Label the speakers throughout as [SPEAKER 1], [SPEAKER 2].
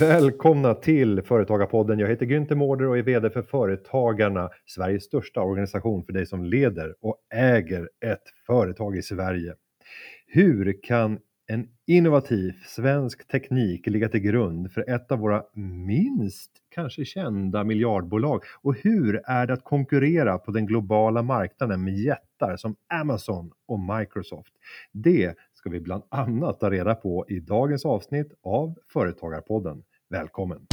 [SPEAKER 1] Välkomna till Företagarpodden. Jag heter Günther Mårder och är VD för Företagarna, Sveriges största organisation för dig som leder och äger ett företag i Sverige. Hur kan en innovativ svensk teknik ligga till grund för ett av våra minst kanske kända miljardbolag? Och hur är det att konkurrera på den globala marknaden med jättar som Amazon och Microsoft? Det ska vi bland annat ta reda på i dagens avsnitt av Företagarpodden. Välkommen!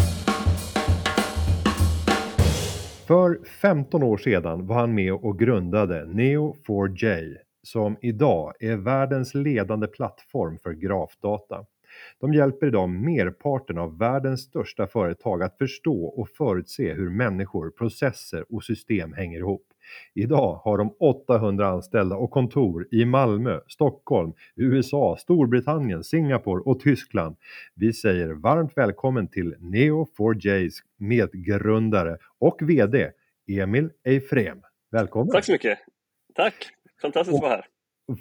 [SPEAKER 1] För 15 år sedan var han med och grundade Neo4j som idag är världens ledande plattform för grafdata. De hjälper idag merparten av världens största företag att förstå och förutse hur människor, processer och system hänger ihop. Idag har de 800 anställda och kontor i Malmö, Stockholm, USA, Storbritannien, Singapore och Tyskland. Vi säger varmt välkommen till Neo4js medgrundare och VD Emil Eifrem. Välkommen!
[SPEAKER 2] Tack så mycket! Tack! Fantastiskt att vara här.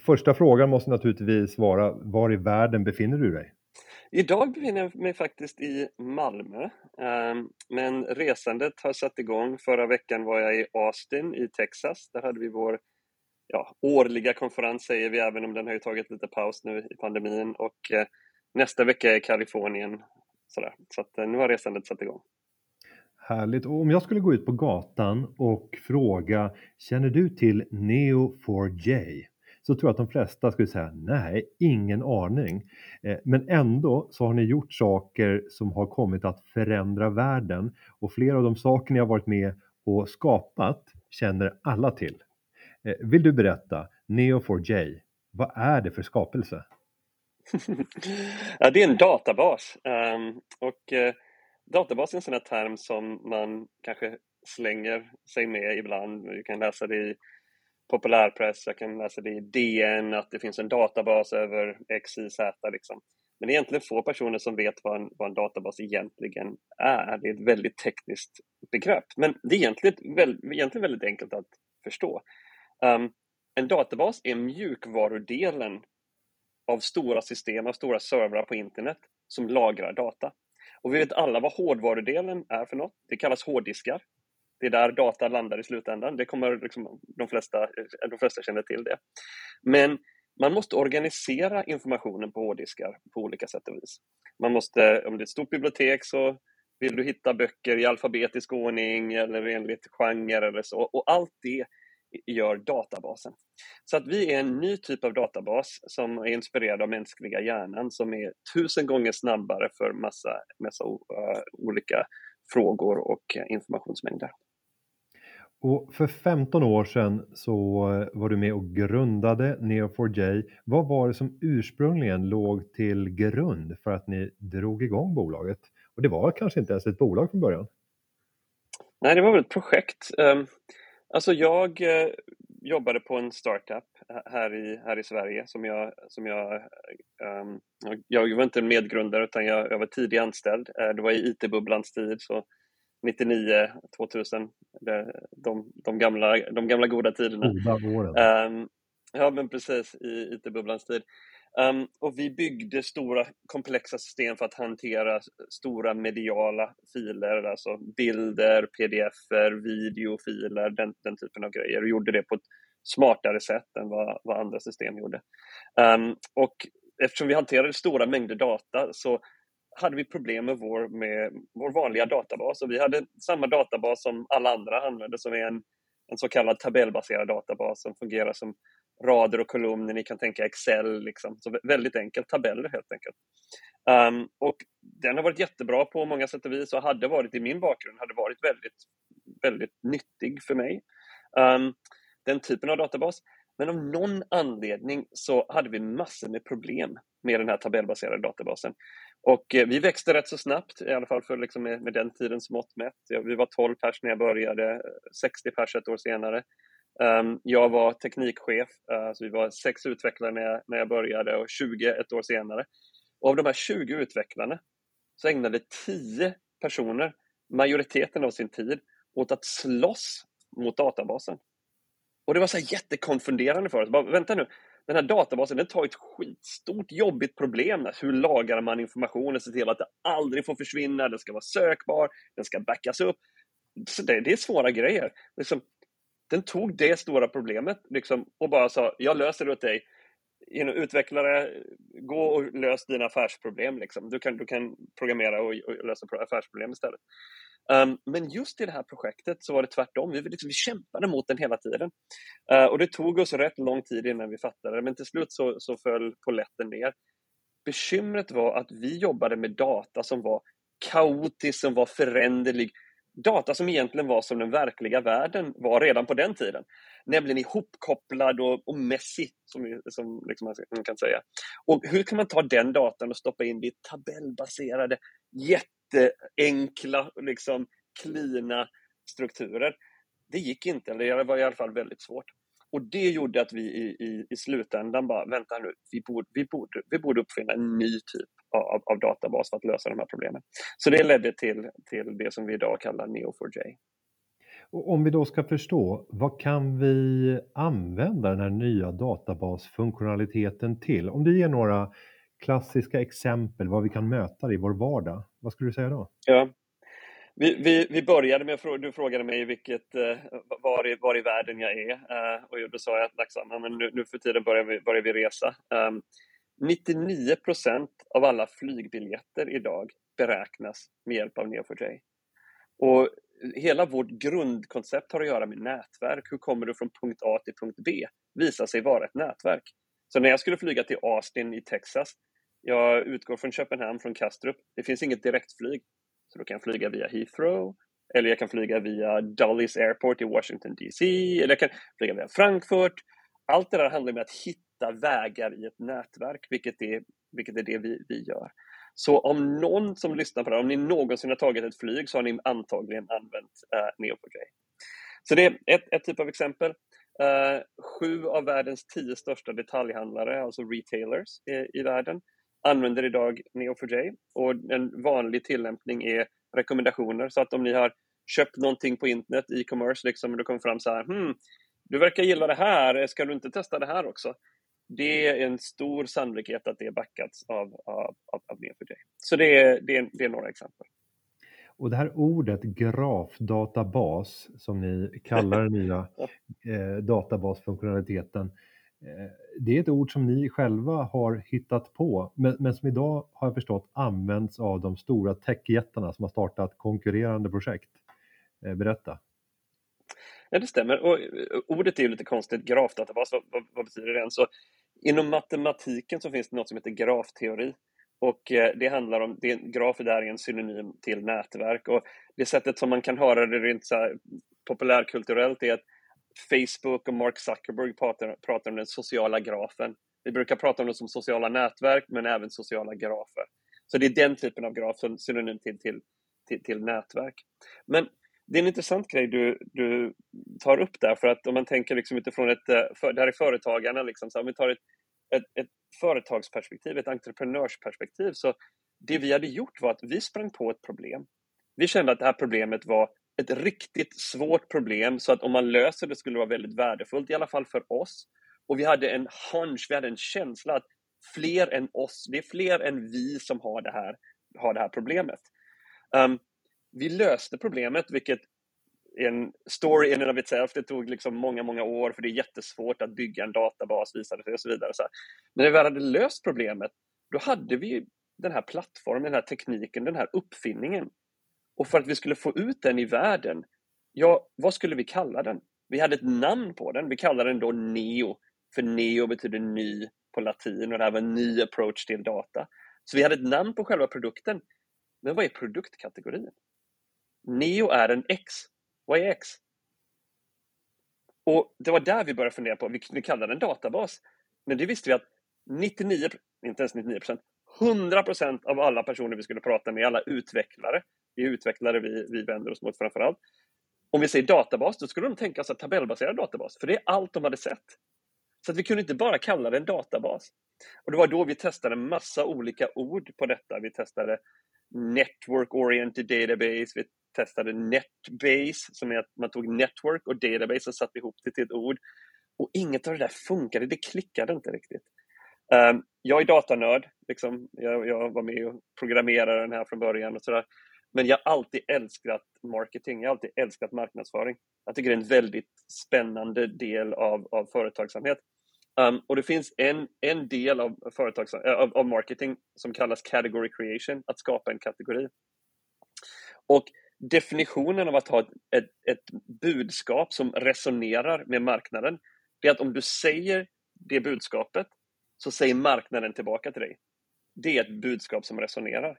[SPEAKER 1] Första frågan måste naturligtvis vara, var i världen befinner du dig?
[SPEAKER 2] Idag befinner jag mig faktiskt i Malmö, ehm, men resandet har satt igång. Förra veckan var jag i Austin i Texas. Där hade vi vår ja, årliga konferens, säger vi, även om den har ju tagit lite paus nu i pandemin. Och eh, nästa vecka är Kalifornien. Sådär. Så att, eh, nu har resandet satt igång.
[SPEAKER 1] Härligt. Och om jag skulle gå ut på gatan och fråga, känner du till Neo4j? Så tror jag att de flesta skulle säga, nej, ingen aning. Eh, men ändå så har ni gjort saker som har kommit att förändra världen och flera av de saker ni har varit med och skapat känner alla till. Eh, vill du berätta, Neo4j, vad är det för skapelse?
[SPEAKER 2] ja, det är en databas. Um, och uh, databas är en sån här term som man kanske slänger sig med ibland. Du kan läsa det i populärpress, jag kan läsa det i DN, att det finns en databas över X, Y, Z. Liksom. Men det är egentligen få personer som vet vad en, vad en databas egentligen är. Det är ett väldigt tekniskt begrepp, men det är egentligen, väl, egentligen väldigt enkelt att förstå. Um, en databas är mjukvarudelen av stora system, av stora servrar på internet som lagrar data. Och vi vet alla vad hårdvarudelen är för något. Det kallas hårddiskar. Det är där data landar i slutändan. Det kommer liksom, de, flesta, eh, de flesta känner till det. Men man måste organisera informationen på hårddiskar på olika sätt och vis. Man måste, om det är ett stort bibliotek så vill du hitta böcker i alfabetisk ordning eller enligt genre eller så. Och allt det gör databasen. Så att vi är en ny typ av databas som är inspirerad av mänskliga hjärnan som är tusen gånger snabbare för massa, massa uh, olika frågor och eh, informationsmängder.
[SPEAKER 1] Och för 15 år sedan så var du med och grundade Neo4j. Vad var det som ursprungligen låg till grund för att ni drog igång bolaget? Och det var kanske inte ens ett bolag från början?
[SPEAKER 2] Nej, det var väl ett projekt. Ehm, alltså jag eh, jobbade på en startup här i, här i Sverige som jag, som jag, ehm, jag var inte medgrundare utan jag, jag var tidig anställd. Eh, det var i IT-bubblans tid så 99, 2000, de, de, gamla, de gamla goda tiderna. Um, ja, men precis, i IT-bubblans tid. Um, och vi byggde stora komplexa system för att hantera stora mediala filer, alltså bilder, pdf-er, videofiler, den, den typen av grejer och gjorde det på ett smartare sätt än vad, vad andra system gjorde. Um, och eftersom vi hanterade stora mängder data så hade vi problem med vår, med vår vanliga databas och vi hade samma databas som alla andra använde som är en, en så kallad tabellbaserad databas som fungerar som rader och kolumner. Ni kan tänka Excel, liksom. så väldigt enkelt, tabeller helt enkelt. Um, och den har varit jättebra på många sätt och vis och hade varit i min bakgrund, hade varit väldigt, väldigt nyttig för mig. Um, den typen av databas. Men av någon anledning så hade vi massor med problem med den här tabellbaserade databasen. Och eh, vi växte rätt så snabbt, i alla fall för liksom med, med den tidens mått mätt. Ja, vi var 12 pers när jag började, eh, 60 pers ett år senare. Um, jag var teknikchef, uh, så vi var sex utvecklare när jag, när jag började och 20 ett år senare. Och av de här 20 utvecklarna så ägnade 10 personer majoriteten av sin tid åt att slåss mot databasen. Och det var så jättekonfunderande för oss. Bara, vänta nu, den här databasen den tar ett skitstort jobbigt problem. Hur lagrar man informationen, ser till att det aldrig får försvinna, den ska vara sökbar, den ska backas upp. Så det, det är svåra grejer. Liksom, den tog det stora problemet liksom, och bara sa, jag löser det åt dig. Genom utvecklare, gå och lös dina affärsproblem. Liksom. Du, kan, du kan programmera och, och lösa affärsproblem istället. Um, men just i det här projektet så var det tvärtom. Vi, liksom, vi kämpade mot den hela tiden. Uh, och det tog oss rätt lång tid innan vi fattade det, men till slut så, så föll poletten ner. Bekymret var att vi jobbade med data som var kaotisk, som var föränderlig. Data som egentligen var som den verkliga världen var redan på den tiden. Nämligen ihopkopplad och, och messy, som, som liksom man kan säga. Och hur kan man ta den datan och stoppa in det i tabellbaserade, jätteenkla, liksom klina strukturer. Det gick inte, eller det var i alla fall väldigt svårt. Och det gjorde att vi i, i, i slutändan bara, vänta nu, vi borde, vi, borde, vi borde uppfinna en ny typ av, av databas för att lösa de här problemen. Så det ledde till, till det som vi idag kallar Neo4j.
[SPEAKER 1] Och om vi då ska förstå, vad kan vi använda den här nya databasfunktionaliteten till? Om du ger några klassiska exempel vad vi kan möta i vår vardag. Vad skulle du säga då?
[SPEAKER 2] Ja. Vi, vi, vi började med du frågade mig vilket, eh, var, i, var i världen jag är eh, och då sa jag att men nu, nu för tiden börjar vi, börjar vi resa. 99 procent av alla flygbiljetter idag beräknas med hjälp av Neo4j. Och hela vårt grundkoncept har att göra med nätverk. Hur kommer du från punkt A till punkt B? Visar sig vara ett nätverk. Så när jag skulle flyga till Austin i Texas, jag utgår från Köpenhamn, från Kastrup. Det finns inget direktflyg. Så då kan jag flyga via Heathrow, eller jag kan flyga via Dulles Airport i Washington DC, eller jag kan flyga via Frankfurt. Allt det där handlar om att hitta vägar i ett nätverk, vilket är, vilket är det vi, vi gör. Så om någon som lyssnar på det om ni någonsin har tagit ett flyg så har ni antagligen använt eh, uh, Neo4j. Så det är ett, ett typ av exempel. Uh, sju av världens tio största detaljhandlare, alltså retailers i, i världen, använder idag Neo4j och en vanlig tillämpning är rekommendationer. Så att om ni har köpt någonting på internet, e-commerce, liksom, och det kommer fram så här, hmm, du verkar gilla det här, ska du inte testa det här också? Det är en stor sannolikhet att det backats av, av, av, av Neo4j. Så det är, det, är, det är några exempel.
[SPEAKER 1] Och det här ordet grafdatabas som ni kallar den nya eh, databasfunktionaliteten. Eh, det är ett ord som ni själva har hittat på men, men, som idag har jag förstått används av de stora techjättarna som har startat konkurrerande projekt. Eh, berätta.
[SPEAKER 2] Ja, det stämmer. Och eh, ordet är ju lite konstigt, grafdatabas, vad, vad, vad betyder det? Så inom matematiken så finns det något som heter grafteori och eh, det handlar om, det, graf är en synonym till nätverk och det sättet som man kan höra det rent så populärkulturellt är att Facebook och Mark Zuckerberg pratar, pratar om den sociala grafen. Vi brukar prata om det som sociala nätverk men även sociala grafer. Så det är den typen av graf som synonym till, till, till, till nätverk. Men det är en intressant grej du, du tar upp där, för att om man tänker liksom utifrån ett, eh, för, det här är företagarna, liksom, så om vi tar ett, ett, ett företagsperspektiv, ett entreprenörsperspektiv, så det vi hade gjort var att vi sprang på ett problem. Vi kände att det här problemet var ett riktigt svårt problem, så att om man löser det skulle det vara väldigt värdefullt, i alla fall för oss. Och vi hade en hunch, vi hade en känsla att fler än oss, det är fler än vi som har det här, har det här problemet. Um, vi löste problemet, vilket en story in and of itself. Det tog liksom många, många år för det är jättesvårt att bygga en databas visade sig och så vidare. Så Men när vi väl hade löst problemet, då hade vi den här plattformen, den här tekniken, den här uppfinningen. Och för att vi skulle få ut den i världen, ja, vad skulle vi kalla den? Vi hade ett namn på den. Vi kallade den då Neo, för Neo betyder ny på latin och det här var en ny approach till data. Så vi hade ett namn på själva produkten. Men vad är produktkategorin? Neo är en X. Vad är X? Och det var där vi började fundera på, vi kunde kalla den databas. Men det visste vi att 99, inte ens 99 procent, 100 procent av alla personer vi skulle prata med, alla utvecklare, det är utvecklare vi, vi vänder oss mot framförallt. Om vi säger databas, då skulle de tänka sig tabellbaserad databas, för det är allt de hade sett. Så att vi kunde inte bara kalla det en databas. Och det var då vi testade en massa olika ord på detta. Vi testade Network Oriented Database, vi testade NetBase, som är att man tog network och database och satte ihop det till ett ord. Och inget av det där funkade, det klickade inte riktigt. Um, jag är datanörd, liksom. jag, jag, var med och programmerade den här från början och sådär. Men jag har alltid älskat marketing, jag har alltid älskat marknadsföring. Jag tycker det är en väldigt spännande del av, av företagsamhet. Um, och det finns en, en del av, företags, eh, av, av marketing som kallas category creation, att skapa en kategori. Och definitionen av att ha ett, ett, ett budskap som resonerar med marknaden, det är att om du säger det budskapet så säger marknaden tillbaka till dig. Det är ett budskap som resonerar.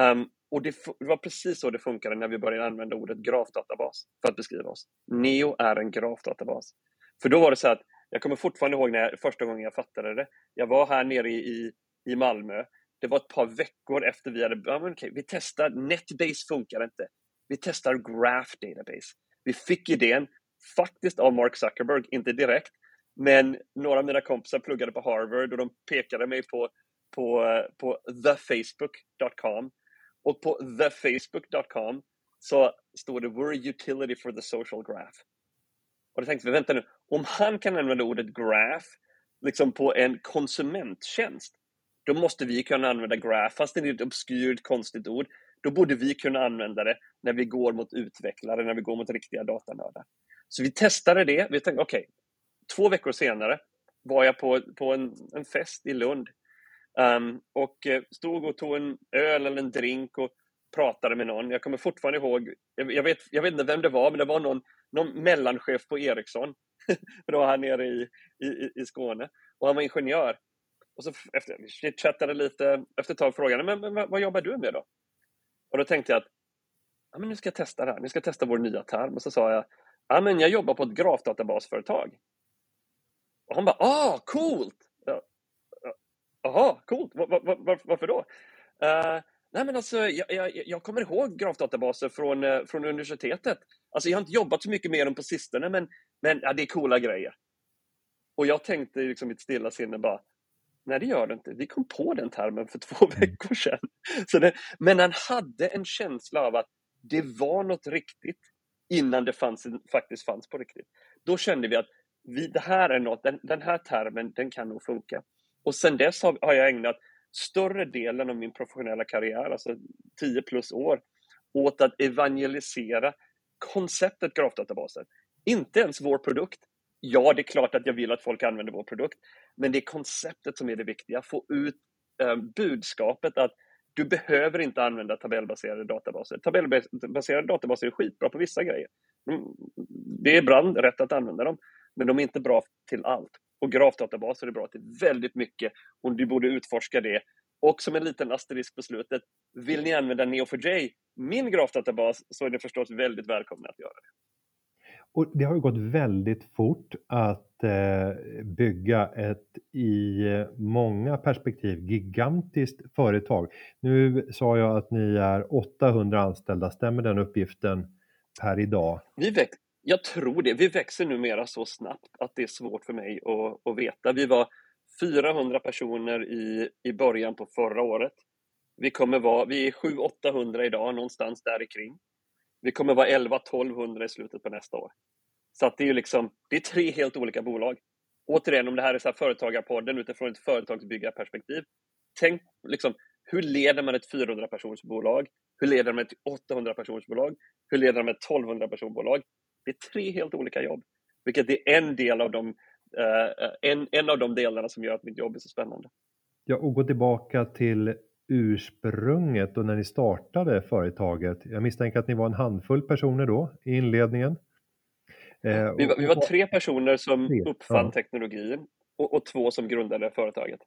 [SPEAKER 2] Um, och det, det, var precis så det funkade när vi började använda ordet grafdatabas för att beskriva oss. Neo är en grafdatabas. För då var det så att, jag kommer fortfarande ihåg när jag, första gången jag fattade det. Jag var här nere i, i, i Malmö. Det var ett par veckor efter vi hade, ja, men okej, vi testar, Netbase funkar inte. Vi testar Graph Database. Vi fick idén, faktiskt av Mark Zuckerberg, inte direkt, men några av mina kompisar pluggade på Harvard och de pekade mig på, på, på thefacebook.com. Och på thefacebook.com så står det “We're a utility for the social graph”. Och då tänkte vi, vänta nu, om han kan använda ordet graph liksom på en konsumenttjänst, då måste vi kunna använda graph, fast det är ett obskyrt, konstigt ord. Då borde vi kunna använda det när vi går mot utvecklare, när vi går mot riktiga datanördar. Så vi testade det. Vi tänkte, okej, okay, två veckor senare var jag på, på en, en fest i Lund um, och eh, stod och tog en öl eller en drink och pratade med någon. Jag kommer fortfarande ihåg, jag, jag vet, jag vet inte vem det var, men det var någon, någon mellanchef på Ericsson. Det var här nere i, i, i Skåne. Och han var ingenjör. Och så efter, vi chattade lite, efter ett tag frågade men, men vad jobbar du med då? Och då tänkte jag att ja, men nu ska jag testa det här, nu ska jag testa vår nya term. Och så sa jag, ja men jag jobbar på ett grafdatabasföretag. Och han bara, ah, coolt! Jaha, coolt. Var, var, var, varför då? Uh, nej men alltså, jag, jag, jag, kommer ihåg grafdatabaser från, eh, från universitetet. Alltså jag har inte jobbat så mycket med dem på sistone, men, men ja, det är coola grejer. Och jag tänkte liksom mitt stilla sinne bara, nej det gör det inte. Vi kom på den termen för två mm. veckor sedan. Så det, men han hade en känsla av att det var något riktigt innan det fanns, faktiskt fanns på riktigt. Då kände vi att vi, det här är något, den, den här termen, den kan nog funka. Och sen dess har, har jag ägnat större delen av min professionella karriär, alltså 10 plus år, åt att evangelisera konceptet grafdatabaser. Inte ens vår produkt. Ja, det är klart att jag vill att folk använder vår produkt, men det är konceptet som är det viktiga. Få ut eh, budskapet att du behöver inte använda tabellbaserade databaser. Tabellbaserade databaser är skitbra på vissa grejer. Mm, det är ibland rätt att använda dem, men de är inte bra till allt. Och grafdatabaser är bra till väldigt mycket och du borde utforska det. Och som en liten asterisk på slutet, vill ni använda Neo4j, min grafdatabas, så är ni förstås väldigt välkomna att göra det.
[SPEAKER 1] Och det har ju gått väldigt fort att eh, bygga ett i många perspektiv gigantiskt företag. Nu sa jag att ni är 800 anställda, stämmer den uppgiften per idag?
[SPEAKER 2] Vi, väx jag tror det. Vi växer numera så snabbt att det är svårt för mig att, att veta. Vi var 400 personer i, i början på förra året. Vi, kommer vara, vi är 700-800 idag, någonstans där kring. Vi kommer vara 11-1200 i slutet på nästa år. Så att det är liksom, det är tre helt olika bolag. Återigen, om det här är så här företagarpodden utifrån ett företagsbyggarperspektiv. Tänk liksom, hur leder man ett 400-personsbolag? Hur leder man ett 800-personsbolag? Hur leder man ett 1200-personsbolag? Det är tre helt olika jobb, vilket är en del av de, eh, eh, en, en av de delarna som gör att mitt jobb är så spännande.
[SPEAKER 1] Ja, och gå tillbaka till ursprunget och när ni startade företaget. Jag misstänker att ni var en handfull personer då i inledningen.
[SPEAKER 2] Eh, vi, var, vi, var, tre personer som tre, uppfann ja. teknologin och, och, två som grundade företaget.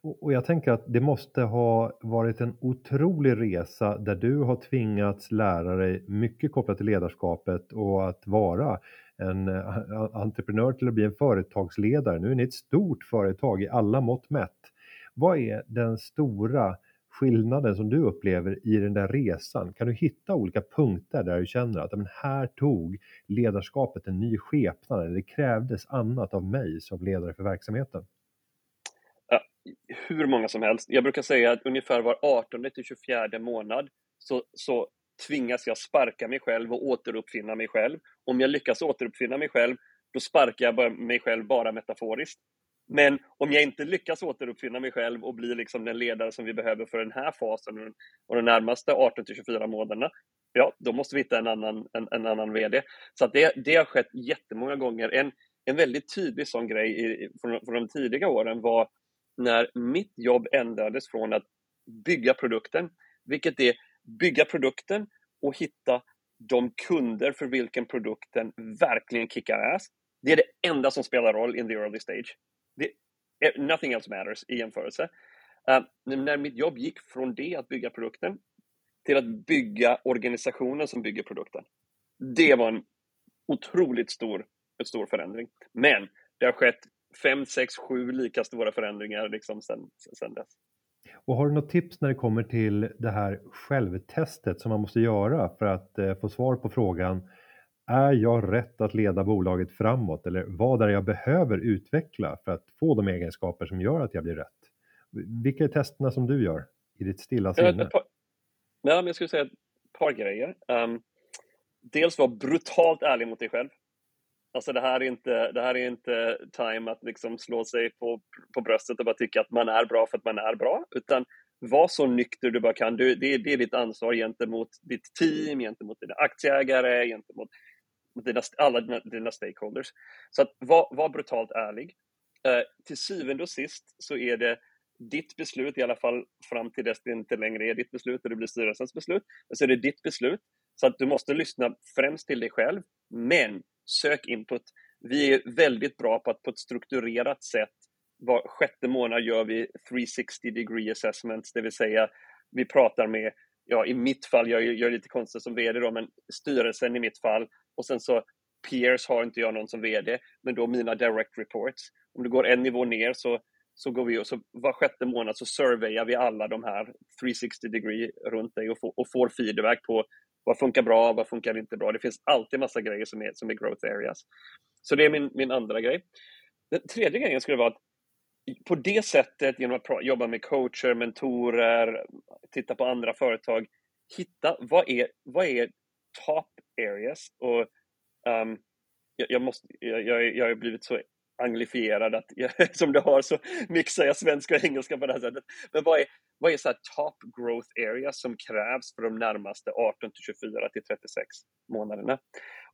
[SPEAKER 1] Och, och jag tänker att det måste ha varit en otrolig resa där du har tvingats lära dig mycket kopplat till ledarskapet och att vara en eh, entreprenör till att bli en företagsledare. Nu är ni ett stort företag i alla mått mätt. Vad är den stora skillnaden som du upplever i den där resan? Kan du hitta olika punkter där du känner att men här tog ledarskapet en ny skepnad eller det krävdes annat av mig som ledare för verksamheten?
[SPEAKER 2] hur många som helst. Jag brukar säga att ungefär var 18 till 24 månad så, så tvingas jag sparka mig själv och återuppfinna mig själv. Om jag lyckas återuppfinna mig själv då sparkar jag mig själv bara metaforiskt. Men om jag inte lyckas återuppfinna mig själv och bli liksom den ledare som vi behöver för den här fasen och de närmaste 18 till 24 månaderna, ja, då måste vi hitta en annan, en, en annan VD. Så att det, det har skett jättemånga gånger. En, en väldigt tydlig sån grej i, från, från de tidiga åren var när mitt jobb ändrades från att bygga produkten, vilket är bygga produkten och hitta de kunder för vilken produkten verkligen kickar ass. Det är det enda som spelar roll in the early stage. Det, nothing else matters i jämförelse. Uh, när mitt jobb gick från det, att bygga produkten, till att bygga organisationen som bygger produkten. Det var en otroligt stor, en stor förändring. Men det har skett fem, sex, sju lika stora förändringar liksom sen, sen dess.
[SPEAKER 1] Och har du något tips när det kommer till det här självtestet som man måste göra för att eh, få svar på frågan är jag rätt att leda bolaget framåt eller vad är det jag behöver utveckla för att få de egenskaper som gör att jag blir rätt? Vilka är testerna som du gör i ditt stilla sinne?
[SPEAKER 2] Ja, men jag skulle säga ett par grejer. Um, dels vara brutalt ärlig mot dig själv. Alltså det här är inte, det här är inte time att liksom slå sig på, på bröstet och bara tycka att man är bra för att man är bra, utan var så nykter du bara kan. Du, det, det är ditt ansvar gentemot ditt team, gentemot dina aktieägare, gentemot dina, alla dina, dina stakeholders. Så att var, var brutalt ärlig. Eh, till syvende och sist så är det ditt beslut, i alla fall fram till dess det inte längre är ditt beslut och det blir styrelsens beslut, så är det ditt beslut. Så att du måste lyssna främst till dig själv, men sök input. Vi är väldigt bra på att på ett strukturerat sätt, var sjätte månad gör vi 360 degree assessments, det vill säga vi pratar med, ja i mitt fall, jag gör lite konstigt som VD då, men styrelsen i mitt fall och sen så peers har inte jag någon som VD, men då mina direct reports. Om du går en nivå ner så så går vi och så var sjätte månad så surveyar vi alla de här 360 degree runt dig och, få, och får feedback på vad funkar bra, vad funkar inte bra. Det finns alltid massa grejer som är, som är growth areas. Så det är min, min andra grej. Den tredje grejen skulle vara att på det sättet, genom att jobba med coacher, mentorer, titta på andra företag, hitta vad är, vad är top areas? Och um, jag, jag, måste, jag, jag har blivit så anglifierad att jag, som du har så mixar jag svenska och engelska på det här sättet. Men vad är, vad är så top growth areas som krävs för de närmaste 18 till 24 till 36 månaderna?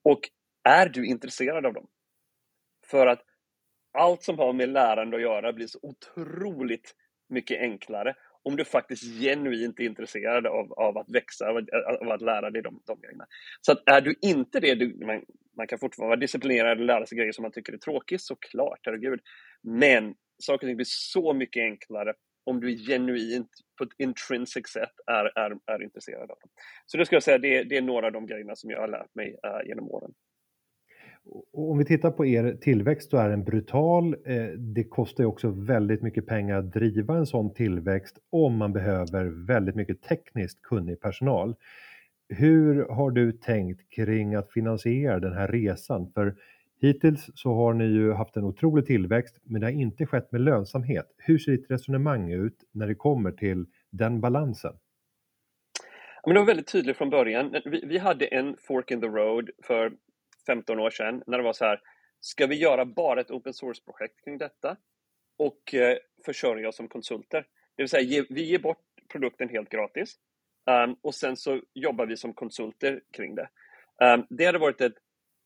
[SPEAKER 2] Och är du intresserad av dem? För att allt som har med lärande att göra blir så otroligt mycket enklare om du faktiskt genuint är intresserad av, av att växa, av, av att lära dig de, de grejerna. Så att är du inte det, du, man, man kan fortfarande vara disciplinerad och lära sig grejer som man tycker är tråkigt, såklart, herregud. Men saker och ting blir så mycket enklare om du genuint på ett intrinsic sätt är, är, är intresserad av dem. Så det ska jag säga, det, det är några av de grejerna som jag har lärt mig uh, genom åren.
[SPEAKER 1] Om vi tittar på er tillväxt så är den brutal. Eh, det kostar också väldigt mycket pengar att driva en sån tillväxt om man behöver väldigt mycket tekniskt kunnig personal. Hur har du tänkt kring att finansiera den här resan? För hittills så har ni ju haft en otrolig tillväxt, men det har inte skett med lönsamhet. Hur ser ditt resonemang ut när det kommer till den balansen?
[SPEAKER 2] Men det var väldigt tydligt från början. Vi, vi hade en fork in the road för 15 år sedan när det var så här, ska vi göra bara ett open source-projekt kring detta och eh, försörja oss som konsulter? Det vill säga, ge, vi ger bort produkten helt gratis um, och sen så jobbar vi som konsulter kring det. Um, det hade varit ett,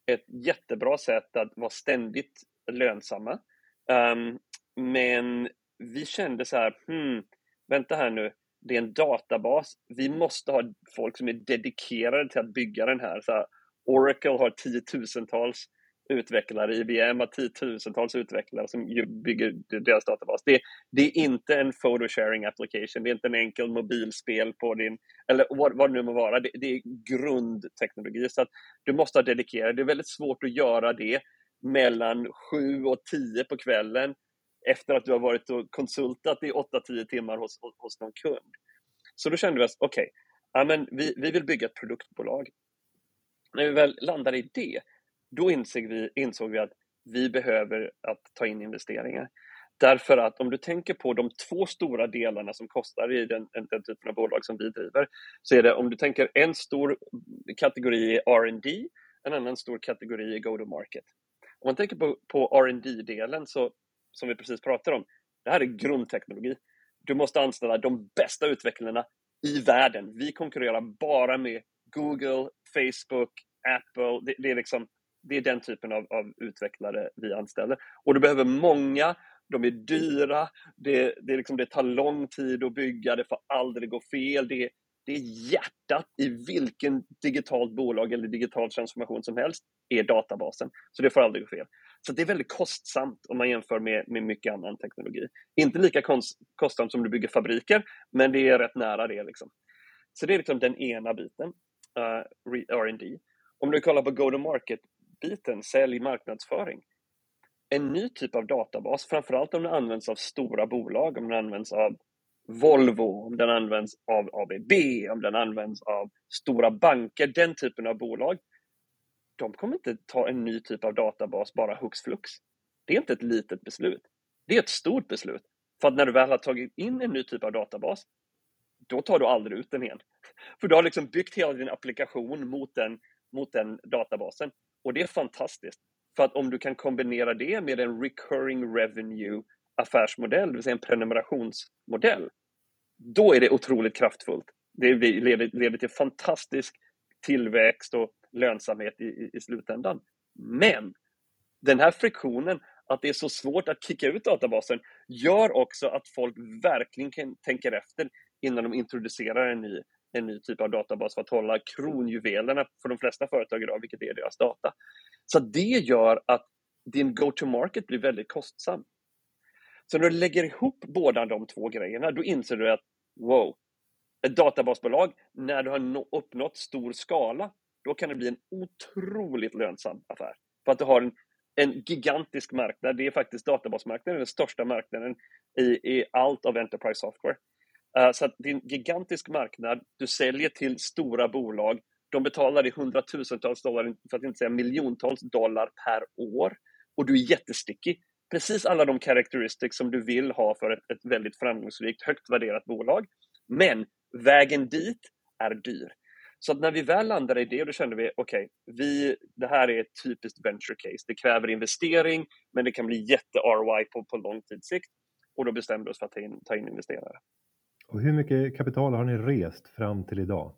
[SPEAKER 2] ett jättebra sätt att vara ständigt lönsamma. Um, men vi kände så här, hmm, vänta här nu, det är en databas. Vi måste ha folk som är dedikerade till att bygga den här. Så här, Oracle har tiotusentals utvecklare, IBM har tiotusentals utvecklare som bygger deras databas. Det, det, är inte en photo sharing application, det är inte en enkel mobilspel på din, eller vad, vad det nu må vara, det, det, är grundteknologi. Så att du måste ha dedikerat, det är väldigt svårt att göra det mellan 7 och 10 på kvällen efter att du har varit och konsultat i 8-10 timmar hos, hos någon kund. Så då kände vi att okej, okay, vi, vi vill bygga ett produktbolag när vi väl landade i det, då insåg vi, insåg vi att vi behöver att ta in investeringar. Därför att om du tänker på de två stora delarna som kostar i den, den typen av bolag som vi driver, så är det om du tänker en stor kategori är R&D, en annan stor kategori är go-to-market. Om man tänker på, på rd delen så, som vi precis pratade om, det här är grundteknologi. Du måste anställa de bästa utvecklarna i världen. Vi konkurrerar bara med Google, Facebook, Apple. Det, det är, liksom, det är den typen av, av, utvecklare vi anställer. Och du behöver många, de är dyra, det, det, är liksom, det tar lång tid att bygga, det får aldrig gå fel. Det, det är hjärtat i vilken digitalt bolag eller digital transformation som helst, är databasen. Så det får aldrig gå fel. Så det är väldigt kostsamt om man jämför med, med mycket annan teknologi. Inte lika kostsamt som du bygger fabriker, men det är rätt nära det. Liksom. Så det är liksom den ena biten, uh, R&D. Om du kollar på go-to-market-biten, sälj, marknadsföring. En ny typ av databas, framförallt om den används av stora bolag, om den används av Volvo, om den används av ABB, om den används av stora banker, den typen av bolag, de kommer inte ta en ny typ av databas bara hux flux. Det är inte ett litet beslut. Det är ett stort beslut. För att när du väl har tagit in en ny typ av databas, då tar du aldrig ut den igen. För du har liksom byggt hela din applikation mot den, mot den databasen. Och det är fantastiskt. För att om du kan kombinera det med en recurring revenue affärsmodell, det vill säga en prenumerationsmodell, då är det otroligt kraftfullt. Det leder, leder till fantastisk tillväxt och lönsamhet i, i, i slutändan. Men den här friktionen, att det är så svårt att kicka ut databasen, gör också att folk verkligen tänker efter innan de introducerar en ny, en ny typ av databas för att hålla kronjuvelerna för de flesta företag idag, vilket är deras data. Så det gör att din go-to-market blir väldigt kostsam. Så när du lägger ihop båda de två grejerna, då inser du att wow, ett databasbolag, när du har uppnått stor skala, då kan det bli en otroligt lönsam affär. För att du har en, en gigantisk marknad. Det är faktiskt databasmarknaden den största marknaden i, i allt av Enterprise Software. Eh, så att det är en gigantisk marknad. Du säljer till stora bolag. De betalar dig hundratusentals dollar, för att inte säga miljontals dollar per år. Och du är jättestickig, Precis alla de characteristics som du vill ha för ett, ett väldigt framgångsrikt, högt värderat bolag. Men vägen dit är dyr. Så att när vi väl landade i det, då kände vi okej, okay, det här är ett typiskt venture case. Det kräver investering, men det kan bli jätte-ROI på, på lång tids sikt. Och då bestämde vi oss för att ta in, ta in investerare.
[SPEAKER 1] Och hur mycket kapital har ni rest fram till idag?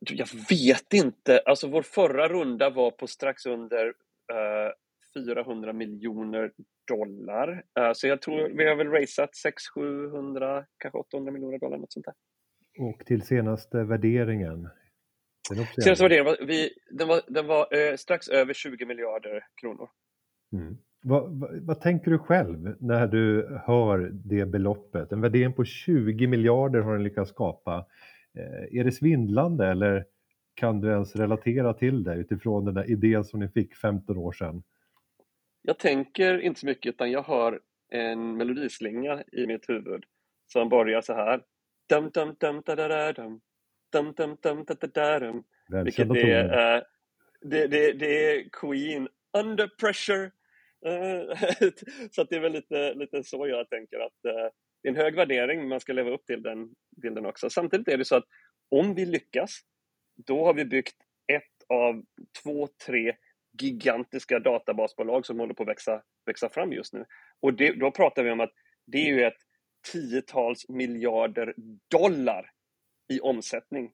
[SPEAKER 2] Jag vet inte. Alltså vår förra runda var på strax under eh, 400 miljoner dollar. Uh, så jag tror vi har väl raceat 600-700, kanske 800 miljoner dollar, något sånt där.
[SPEAKER 1] Och till senaste värderingen?
[SPEAKER 2] Senaste värderingen var, vi, den var, den var eh, strax över 20 miljarder kronor.
[SPEAKER 1] Mm. Vad, vad, vad, tänker du själv när du hör det beloppet? En värdering på 20 miljarder har den lyckats skapa. Eh, är det svindlande eller kan du ens relatera till det utifrån den där idén som ni fick 15 år sedan?
[SPEAKER 2] Jag tänker inte så mycket utan jag hör en melodislinga i mitt huvud som börjar så här. Dum, dum, dum, da, da, da, dum. Dum, dum, dum, da, da, da, dum. Vilket är, uh, det, det, det är Queen, Under Pressure. Eh, så att det är väl lite, lite så jag tänker att eh, det är en hög värdering, men man ska leva upp till den bilden också. Samtidigt är det så att om vi lyckas, då har vi byggt ett av två, tre gigantiska databasbolag som håller på att växa, växa fram just nu. Och det, då pratar vi om att det är ju ett tiotals miljarder dollar i omsättning.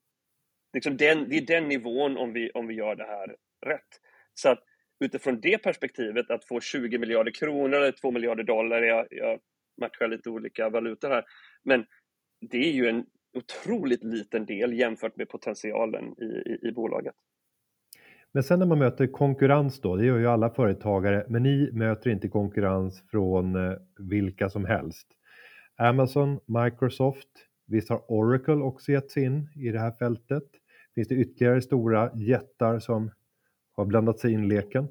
[SPEAKER 2] Liksom den, det är den nivån om vi, om vi gör det här rätt. Så att utifrån det perspektivet, att få 20 miljarder kronor eller 2 miljarder dollar, jag, jag matchar lite olika valutor här, men det är ju en otroligt liten del jämfört med potentialen i, i, i bolaget.
[SPEAKER 1] Men sen när man möter konkurrens då, det gör ju alla företagare, men ni möter inte konkurrens från eh, vilka som helst. Amazon, Microsoft, visst har Oracle också gett sig in i det här fältet? Finns det ytterligare stora jättar som har blandat sig in i leken?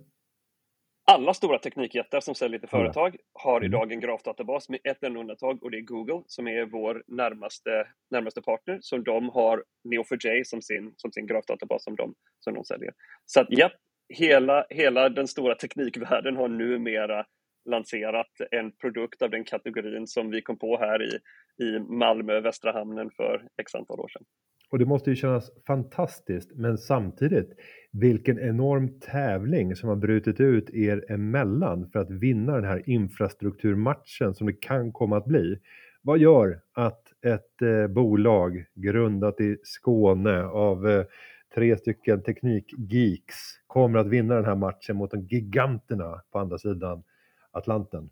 [SPEAKER 2] Alla stora teknikjättar som säljer till företag har mm. idag en grafdatabas med ett enda undantag och det är Google som är vår närmaste, närmaste partner. Så de har Neo4j som sin, som sin grafdatabas som de, som de säljer. Så att ja, hela, hela den stora teknikvärlden har numera lanserat en produkt av den kategorin som vi kom på här i, i Malmö, Västra hamnen för x antal år sedan.
[SPEAKER 1] Och det måste ju kännas fantastiskt, men samtidigt, vilken enorm tävling som har brutit ut er emellan för att vinna den här infrastrukturmatchen som det kan komma att bli. Vad gör att ett eh, bolag grundat i Skåne av eh, tre stycken teknikgeeks kommer att vinna den här matchen mot de giganterna på andra sidan Atlanten?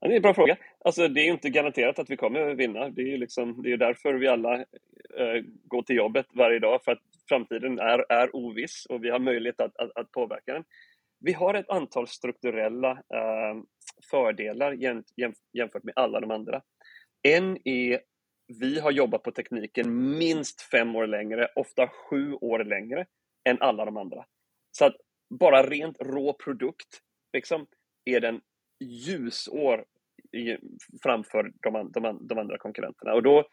[SPEAKER 2] Ja, det är en bra fråga. Alltså, det är inte garanterat att vi kommer att vinna. Det är, liksom, det är därför vi alla eh, går till jobbet varje dag, för att framtiden är, är oviss och vi har möjlighet att, att, att påverka den. Vi har ett antal strukturella eh, fördelar jämfört med alla de andra. En är vi har jobbat på tekniken minst fem år längre, ofta sju år längre än alla de andra. Så att bara rent rå produkt liksom, är den ljusår i, framför de, de, de andra konkurrenterna. Och då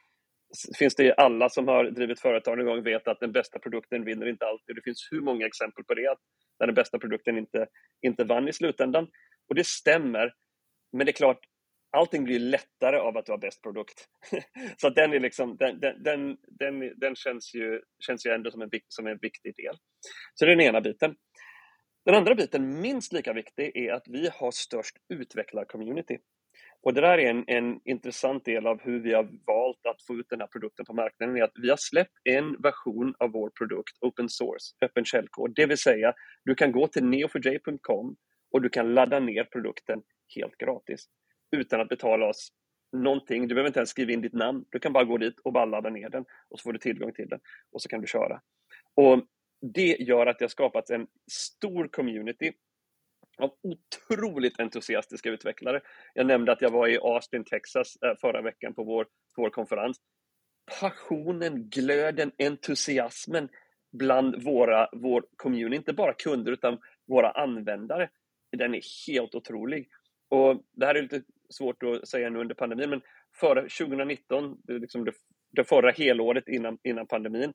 [SPEAKER 2] finns det alla som har drivit företag någon gång vet att den bästa produkten vinner inte alltid. Det finns hur många exempel på det, när den bästa produkten inte, inte vann i slutändan. Och det stämmer, men det är klart, allting blir lättare av att du har bäst produkt. så den, är liksom, den, den, den, den, den känns, ju, känns ju ändå som en, som en viktig del. Så det är den ena biten. Den andra biten, minst lika viktig, är att vi har störst utvecklarcommunity. Och det där är en, en intressant del av hur vi har valt att få ut den här produkten på marknaden, är att vi har släppt en version av vår produkt, open source, öppen källkod. Det vill säga, du kan gå till neo4j.com och du kan ladda ner produkten helt gratis utan att betala oss någonting. Du behöver inte ens skriva in ditt namn. Du kan bara gå dit och bara ladda ner den och så får du tillgång till den och så kan du köra. Och det gör att det har skapats en stor community av otroligt entusiastiska utvecklare. Jag nämnde att jag var i Austin, Texas eh, förra veckan på vår, vår konferens. Passionen, glöden, entusiasmen bland våra, vår community, inte bara kunder utan våra användare, den är helt otrolig. Och Det här är lite svårt att säga nu under pandemin, men före 2019, liksom det, det förra helåret innan, innan pandemin,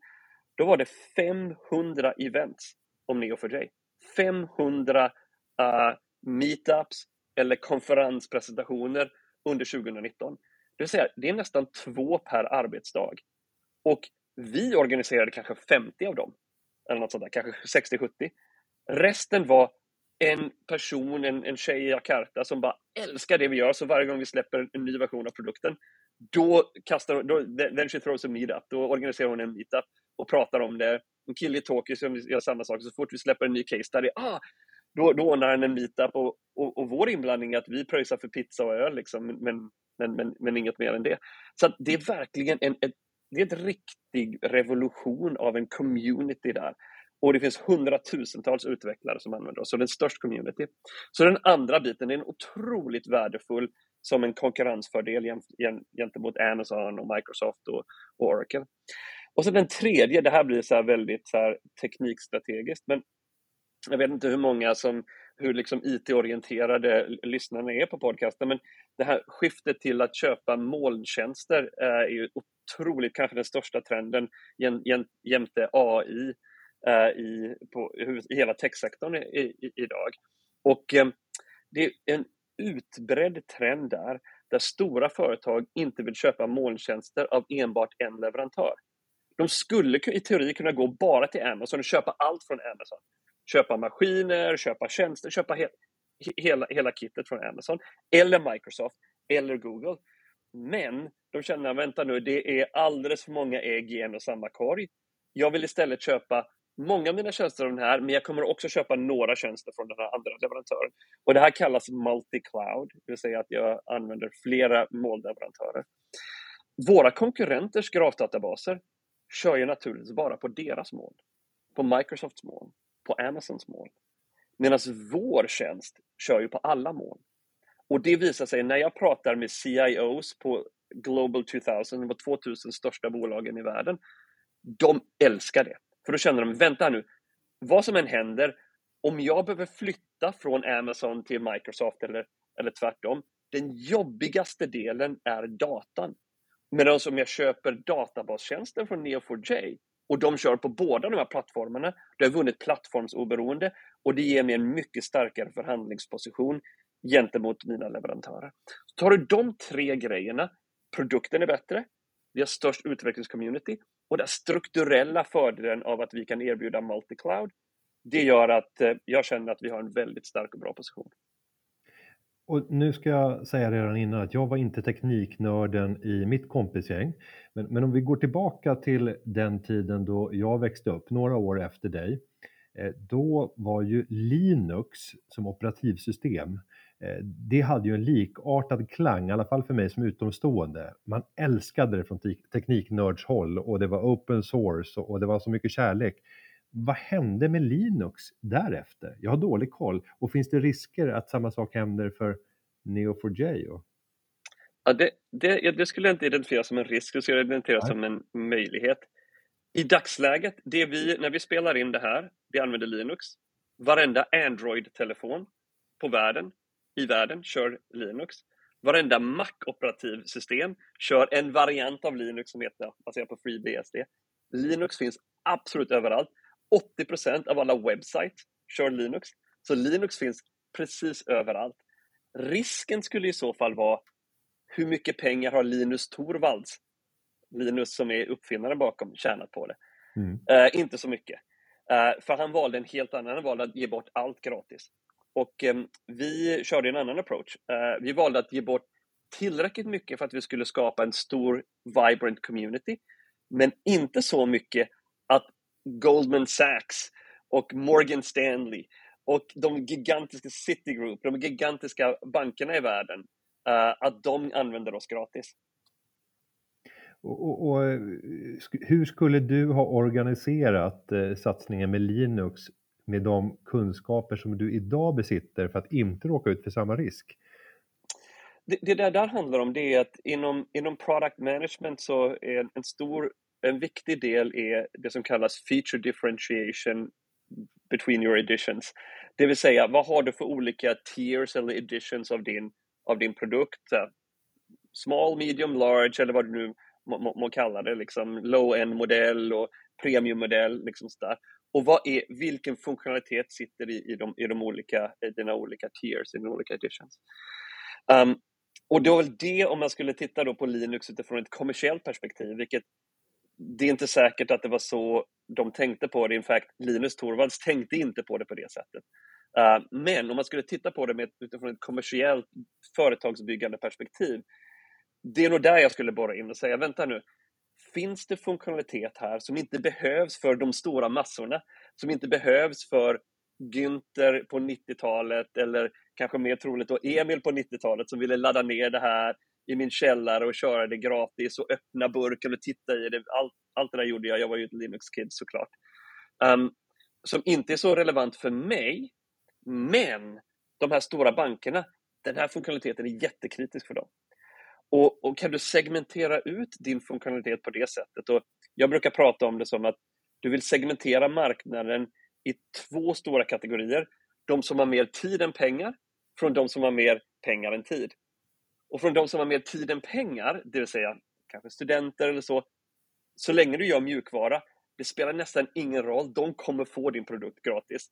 [SPEAKER 2] då var det 500 events om Neo4j. 500 uh, meetups eller konferenspresentationer under 2019. Det vill säga, det är nästan två per arbetsdag. Och vi organiserade kanske 50 av dem, eller något sånt där, kanske 60-70. Resten var en person, en, en tjej i Jakarta som bara älskar det vi gör, så varje gång vi släpper en ny version av produkten, då kastar då, then she throws a meetup, då organiserar hon en meetup och pratar om det. En kille i Tokyo som gör samma sak, så fort vi släpper en ny case study, ah, då, då ordnar han en meetup och, och, och vår inblandning är att vi pröjsar för pizza och öl, liksom, men, men, men, men inget mer än det. Så det är verkligen en, ett, det är en riktig revolution av en community där. Och det finns hundratusentals utvecklare som använder oss, så det är en störst community. Så den andra biten är en otroligt värdefull som en konkurrensfördel gentemot Amazon och Microsoft och Oracle. Och så den tredje, det här blir så väldigt så här teknikstrategiskt, men jag vet inte hur många som, hur liksom IT-orienterade lyssnarna är på podcasten, men det här skiftet till att köpa molntjänster eh, är ju otroligt, kanske den största trenden jämte AI eh, i, på, i hela techsektorn i, i, idag. Och eh, det är en utbredd trend där, där stora företag inte vill köpa molntjänster av enbart en leverantör. De skulle i teori kunna gå bara till Amazon och köpa allt från Amazon. Köpa maskiner, köpa tjänster, köpa he hela, hela kittet från Amazon, eller Microsoft, eller Google. Men de känner, vänta nu, det är alldeles för många ägg i en och samma korg. Jag vill istället köpa många av mina tjänster av den här, men jag kommer också köpa några tjänster från den här andra leverantören. Och det här kallas multi-cloud, det vill säga att jag använder flera molnleverantörer. Våra konkurrenters grafdatabaser kör ju naturligtvis bara på deras moln, på Microsofts moln, på Amazons moln. Medan vår tjänst kör ju på alla moln. Och det visar sig när jag pratar med CIOs på Global 2000, de 2000 största bolagen i världen, de älskar det. För då känner de, vänta nu, vad som än händer, om jag behöver flytta från Amazon till Microsoft eller, eller tvärtom, den jobbigaste delen är datan. Medan om jag köper databastjänsten från Neo4j och de kör på båda de här plattformarna, då har jag vunnit plattformsoberoende och det ger mig en mycket starkare förhandlingsposition gentemot mina leverantörer. Så tar du de tre grejerna, produkten är bättre, vi har störst utvecklingscommunity och den strukturella fördelen av att vi kan erbjuda multi-cloud, det gör att eh, jag känner att vi har en väldigt stark och bra position.
[SPEAKER 1] Och nu ska jag säga redan innan att jag var inte tekniknörden i mitt kompisgäng. Men, men om vi går tillbaka till den tiden då jag växte upp, några år efter dig. Eh, då var ju Linux som operativsystem, eh, det hade ju en likartad klang, i alla fall för mig som utomstående. Man älskade det från tekniknördshåll och det var open source och det var så mycket kärlek. Vad hände med Linux därefter? Jag har dålig koll. Och finns det risker att samma sak händer för Neo4j?
[SPEAKER 2] Ja, det, det, det, skulle jag inte identifiera som en risk, det skulle jag identifiera Nej. som en möjlighet. I dagsläget, det vi, när vi spelar in det här, vi använder Linux. Varenda Android-telefon på världen, i världen kör Linux. Varenda Mac-operativsystem kör en variant av Linux som heter baserat på FreeBSD. Linux finns absolut överallt. 80% av alla webbsites kör Linux. Så Linux finns precis överallt. Risken skulle i så fall vara hur mycket pengar har Linus Torvalds, Linus som är uppfinnaren bakom, tjänat på det? Mm. Uh, inte så mycket. Uh, för han valde en helt annan, han valde att ge bort allt gratis. Och um, vi körde en annan approach. Uh, vi valde att ge bort tillräckligt mycket för att vi skulle skapa en stor vibrant community, men inte så mycket Goldman Sachs och Morgan Stanley och de gigantiska Citigroup, de gigantiska bankerna i världen, uh, att de använder oss gratis.
[SPEAKER 1] Och, och, och, hur skulle du ha organiserat eh, satsningen med Linux med de kunskaper som du idag besitter för att inte råka ut för samma risk?
[SPEAKER 2] Det, det där, där handlar om det är att inom, inom product management så är en stor en viktig del är det som kallas feature differentiation between your editions. Det vill säga, vad har du för olika tiers eller editions av din, av din produkt? Small, medium, large eller vad du nu må, må, må kalla det, liksom low-end-modell och premiummodell. Liksom och vad är, vilken funktionalitet sitter i, i, de, i, de olika, i dina olika tiers, i dina olika editions? Um, och det var väl det om man skulle titta då på Linux utifrån ett kommersiellt perspektiv, vilket det är inte säkert att det var så de tänkte på det. In fact, Linus Torvalds tänkte inte på det på det sättet. Uh, men om man skulle titta på det med, utifrån ett kommersiellt företagsbyggande perspektiv, det är nog där jag skulle borra in och säga, vänta nu, finns det funktionalitet här som inte behövs för de stora massorna, som inte behövs för Günther på 90-talet eller kanske mer troligt då Emil på 90-talet som ville ladda ner det här i min källare och köra det gratis och öppna burken och titta i det. Allt, allt det där gjorde jag. Jag var ju ett Linux-kid såklart. Um, som inte är så relevant för mig, men de här stora bankerna, den här funktionaliteten är jättekritisk för dem. Och, och, kan du segmentera ut din funktionalitet på det sättet? Och jag brukar prata om det som att du vill segmentera marknaden i två stora kategorier. De som har mer tid än pengar från de som har mer pengar än tid. Och från de som har mer tid än pengar, det vill säga kanske studenter eller så, så länge du gör mjukvara, det spelar nästan ingen roll, de kommer få din produkt gratis.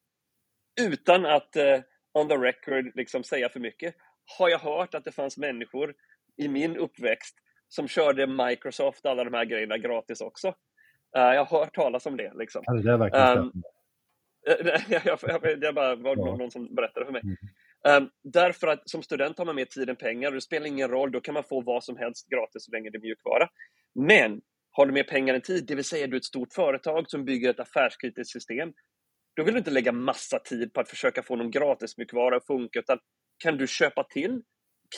[SPEAKER 2] Utan att uh, on the record liksom säga för mycket, har jag hört att det fanns människor i min uppväxt som körde Microsoft, alla de här grejerna gratis också. Uh, jag har hört talas om det. Liksom.
[SPEAKER 1] Ja, det är verkligen um,
[SPEAKER 2] det bara var någon som berättade för mig. Um, därför att som student har man mer tid än pengar och det spelar ingen roll, då kan man få vad som helst gratis så länge det är mjukvara. Men har du mer pengar än tid, det vill säga du är ett stort företag som bygger ett affärskritiskt system, då vill du inte lägga massa tid på att försöka få någon gratis mjukvara att funka, utan kan du köpa till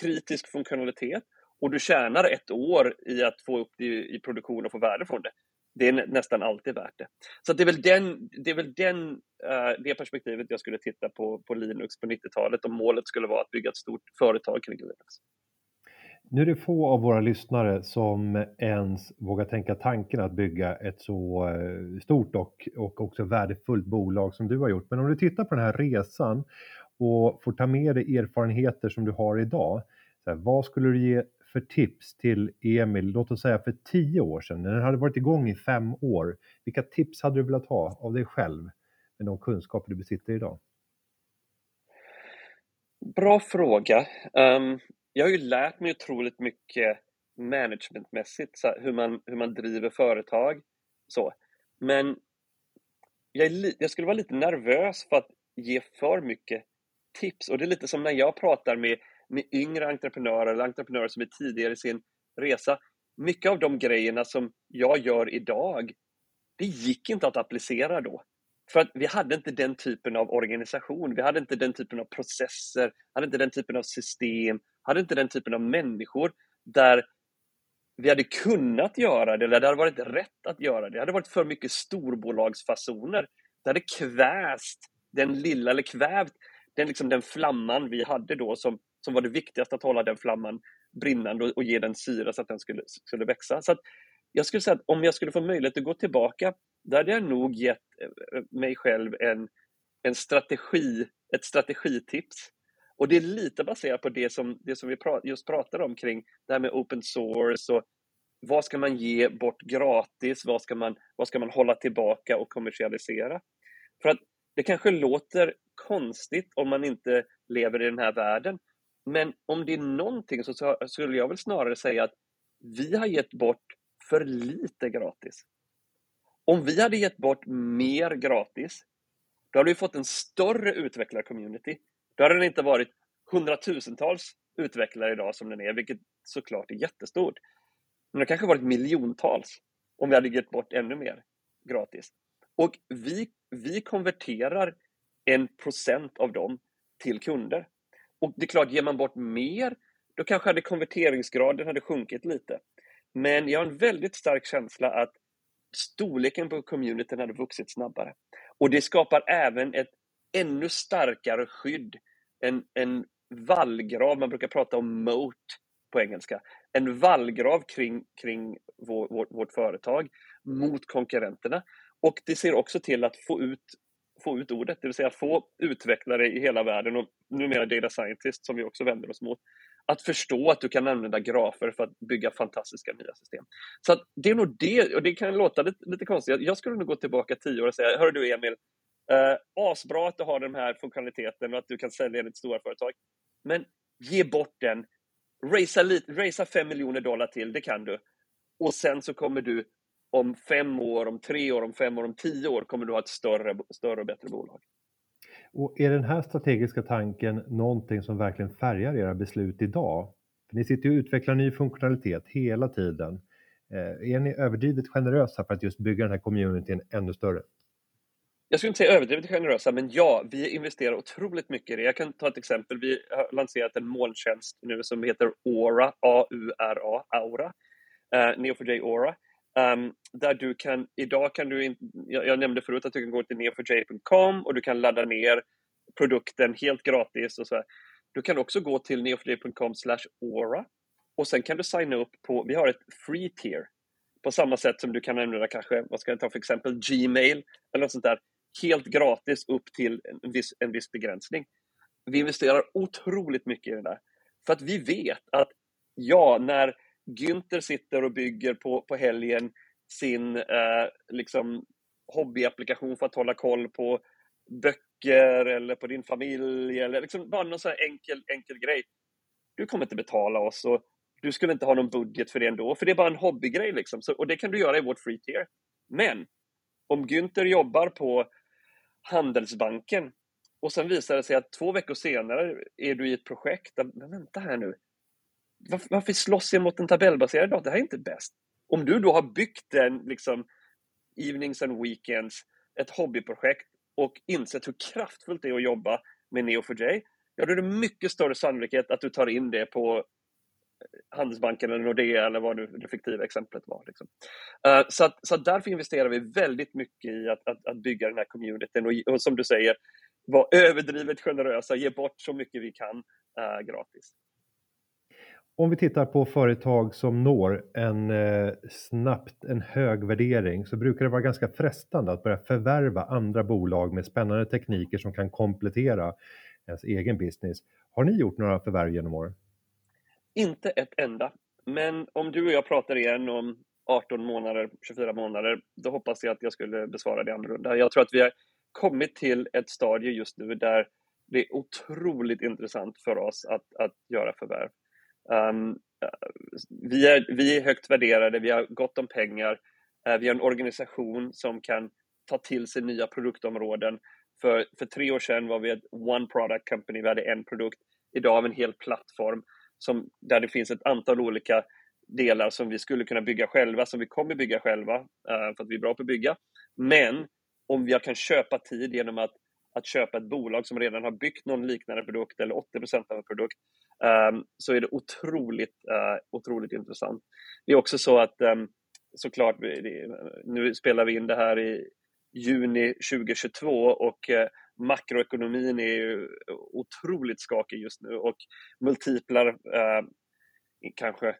[SPEAKER 2] kritisk funktionalitet och du tjänar ett år i att få upp det i produktion och få värde från det, det är nästan alltid värt det. Så det är väl, den, det, är väl den, uh, det perspektivet jag skulle titta på, på Linux på 90-talet om målet skulle vara att bygga ett stort företag kring Linux.
[SPEAKER 1] Nu är det få av våra lyssnare som ens vågar tänka tanken att bygga ett så eh, stort och, och också värdefullt bolag som du har gjort. Men om du tittar på den här resan och får ta med dig erfarenheter som du har idag. Så här, vad skulle du ge för tips till Emil, låt oss säga för tio år sedan, när den hade varit igång i fem år? Vilka tips hade du velat ha av dig själv med de kunskaper du besitter idag?
[SPEAKER 2] Bra fråga. Um, jag har ju lärt mig otroligt mycket managementmässigt, så hur, man, hur man driver företag. Så. Men jag, jag skulle vara lite nervös för att ge för mycket tips. Och det är lite som när jag pratar med, med yngre entreprenörer eller entreprenörer som är tidigare i sin resa. Mycket av de grejerna som jag gör idag, det gick inte att applicera då. För att vi hade inte den typen av organisation, vi hade inte den typen av processer, hade inte den typen av system, hade inte den typen av människor där vi hade kunnat göra det, eller det hade varit rätt att göra det. Det hade varit för mycket storbolagsfasoner. Det hade kväst den lilla, eller kvävt den, liksom, den flamman vi hade då som, som var det viktigaste, att hålla den flamman brinnande och, och ge den syra så att den skulle, skulle växa. Så jag skulle säga att om jag skulle få möjlighet att gå tillbaka, då hade jag nog gett eh, mig själv en, en strategi, ett strategitips. Och det är lite baserat på det som, det som vi just pratade om kring det här med open source och vad ska man ge bort gratis, vad ska man, vad ska man hålla tillbaka och kommersialisera? För att det kanske låter konstigt om man inte lever i den här världen, men om det är någonting så skulle jag väl snarare säga att vi har gett bort för lite gratis. Om vi hade gett bort mer gratis, då hade vi fått en större utvecklarcommunity. Då hade det inte varit hundratusentals utvecklare idag som den är, vilket såklart är jättestort. Men det kanske varit miljontals om vi hade gett bort ännu mer gratis. Och vi, vi konverterar en procent av dem till kunder. Och det är klart, ger man bort mer, då kanske hade konverteringsgraden hade sjunkit lite. Men jag har en väldigt stark känsla att storleken på communityn hade vuxit snabbare. Och det skapar även ett ännu starkare skydd. En, en vallgrav, man brukar prata om moat på engelska. En vallgrav kring, kring vår, vår, vårt företag mot konkurrenterna. Och det ser också till att få ut, få ut ordet, det vill säga få utvecklare i hela världen och numera data scientist som vi också vänder oss mot, att förstå att du kan använda grafer för att bygga fantastiska nya system. Så det är nog det, och det kan låta lite, lite konstigt. Jag skulle nog gå tillbaka tio år och säga, hör du Emil, eh, asbra att du har den här funktionaliteten och att du kan sälja den till stora företag. Men ge bort den, racea, lite, racea miljoner dollar till, det kan du. Och sen så kommer du om fem år, om tre år, om fem år, om tio år kommer du ha ett större, större och bättre bolag.
[SPEAKER 1] Och är den här strategiska tanken någonting som verkligen färgar era beslut idag? För ni sitter och utvecklar ny funktionalitet hela tiden. Eh, är ni överdrivet generösa för att just bygga den här communityn ännu större?
[SPEAKER 2] Jag skulle inte säga överdrivet generösa, men ja, vi investerar otroligt mycket i det. Jag kan ta ett exempel. Vi har lanserat en molntjänst nu som heter Aura, A-U-R-A, Aura, uh, Neo4j Aura. Um, där du kan, idag kan du, in, jag, jag, nämnde förut att du kan gå till neo4j.com och du kan ladda ner produkten helt gratis och så. Här. Du kan också gå till neo4j.com aura och sen kan du signa upp på, vi har ett free tier. På samma sätt som du kan använda kanske, vad ska jag ta för exempel, Gmail eller något sånt där. Helt gratis upp till en viss, en viss begränsning. Vi investerar otroligt mycket i det där. För att vi vet att ja, när Günther sitter och bygger på, på helgen sin eh, liksom hobbyapplikation för att hålla koll på böcker eller på din familj eller liksom bara någon sån här enkel, enkel grej. Du kommer inte betala oss och du skulle inte ha någon budget för det ändå, för det är bara en hobbygrej liksom. Så, och det kan du göra i vårt free tier. Men om Günther jobbar på Handelsbanken och sen visar det sig att två veckor senare är du i ett projekt, men vänta här nu, varför, varför slåss jag mot en tabellbaserad data? Det här är inte bäst. Om du då har byggt en liksom, evenings and weekends, ett hobbyprojekt och insett hur kraftfullt det är att jobba med Neo4j, ja då är det mycket större sannolikhet att du tar in det på eh, Handelsbanken eller Nordea eller vad nu det fiktiva exemplet var. Liksom. Uh, så, att, så att därför investerar vi väldigt mycket i att, att, att bygga den här communityn och, och som du säger, vara överdrivet generösa, ge bort så mycket vi kan uh, gratis.
[SPEAKER 1] Om vi tittar på företag som når en eh, snabbt en hög värdering så brukar det vara ganska frestande att börja förvärva andra bolag med spännande tekniker som kan komplettera ens egen business. Har ni gjort några förvärv genom åren?
[SPEAKER 2] Inte ett enda. Men om du och jag pratar igen om 18 månader, 24 månader, då hoppas jag att jag skulle besvara det annorlunda. Jag tror att vi har kommit till ett stadie just nu där det är otroligt intressant för oss att, att göra förvärv. Um, vi, är, vi är högt värderade, vi har gott om pengar. Eh, vi har en organisation som kan ta till sig nya produktområden. För, för tre år sedan var vi ett one product company, vi hade en produkt. Idag har vi en hel plattform som, där det finns ett antal olika delar som vi skulle kunna bygga själva, som vi kommer bygga själva, eh, för att vi är bra på att bygga. Men om jag kan köpa tid genom att, att köpa ett bolag som redan har byggt någon liknande produkt eller 80% av en produkt, Ehm, så är det otroligt, eh, otroligt intressant. Det är också så att ehm, såklart, nu spelar vi in det här i juni 2022 och eh, makroekonomin är ju otroligt skakig just nu och multiplar ehm, kanske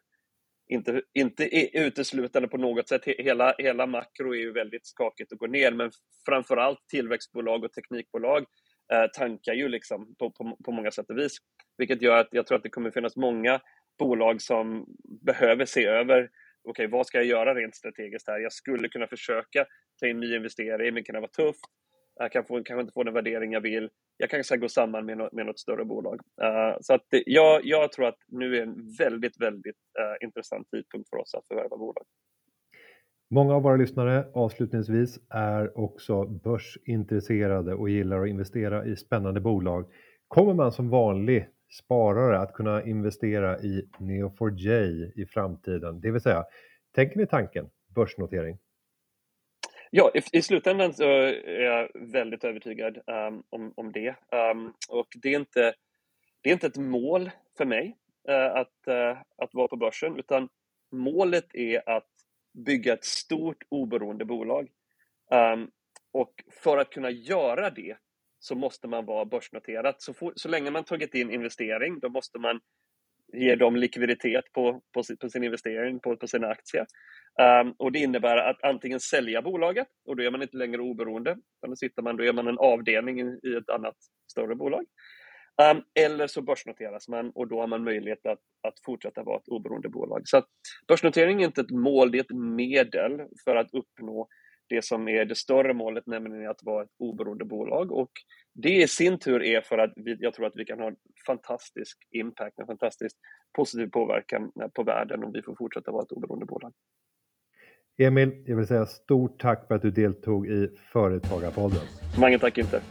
[SPEAKER 2] inte, inte uteslutande på något sätt. Hela, hela makro är ju väldigt skakigt och går ner, men framför allt tillväxtbolag och teknikbolag eh, tankar ju liksom på, på, på många sätt och vis. Vilket gör att jag tror att det kommer finnas många bolag som behöver se över okej, okay, vad ska jag göra rent strategiskt här? Jag skulle kunna försöka ta in ny investering, men kan det vara tufft? Jag kan få, kanske inte få den värdering jag vill. Jag kanske ska gå samman med något, med något större bolag. Uh, så att det, jag, jag tror att nu är en väldigt, väldigt uh, intressant tidpunkt för oss att förvärva bolag.
[SPEAKER 1] Många av våra lyssnare avslutningsvis är också börsintresserade och gillar att investera i spännande bolag. Kommer man som vanlig sparare att kunna investera i Neo4j i framtiden? Det vill säga, tänker ni tanken börsnotering?
[SPEAKER 2] Ja, i, i slutändan så är jag väldigt övertygad um, om, om det. Um, och det är, inte, det är inte ett mål för mig uh, att, uh, att vara på börsen, utan målet är att bygga ett stort oberoende bolag. Um, och för att kunna göra det så måste man vara börsnoterat. Så, for, så länge man tagit in investering, då måste man ge dem likviditet på, på, på sin investering, på, på sina aktier. Um, och det innebär att antingen sälja bolaget, och då är man inte längre oberoende, utan då, sitter man, då är man en avdelning i, i ett annat större bolag. Um, eller så börsnoteras man och då har man möjlighet att, att fortsätta vara ett oberoende bolag. Så att börsnotering är inte ett mål, det är ett medel för att uppnå det som är det större målet, nämligen att vara ett oberoende bolag. Och det i sin tur är för att vi, jag tror att vi kan ha en fantastisk impact, en fantastisk positiv påverkan på världen om vi får fortsätta vara ett oberoende bolag.
[SPEAKER 1] Emil, jag vill säga stort tack för att du deltog i Företagarpodden.
[SPEAKER 2] Många tack inte.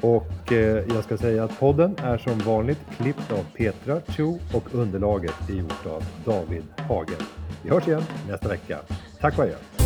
[SPEAKER 1] Och eh, jag ska säga att podden är som vanligt klippt av Petra Cho och underlaget är gjort av David Hagen. Vi hörs igen nästa vecka. Tack och adjö.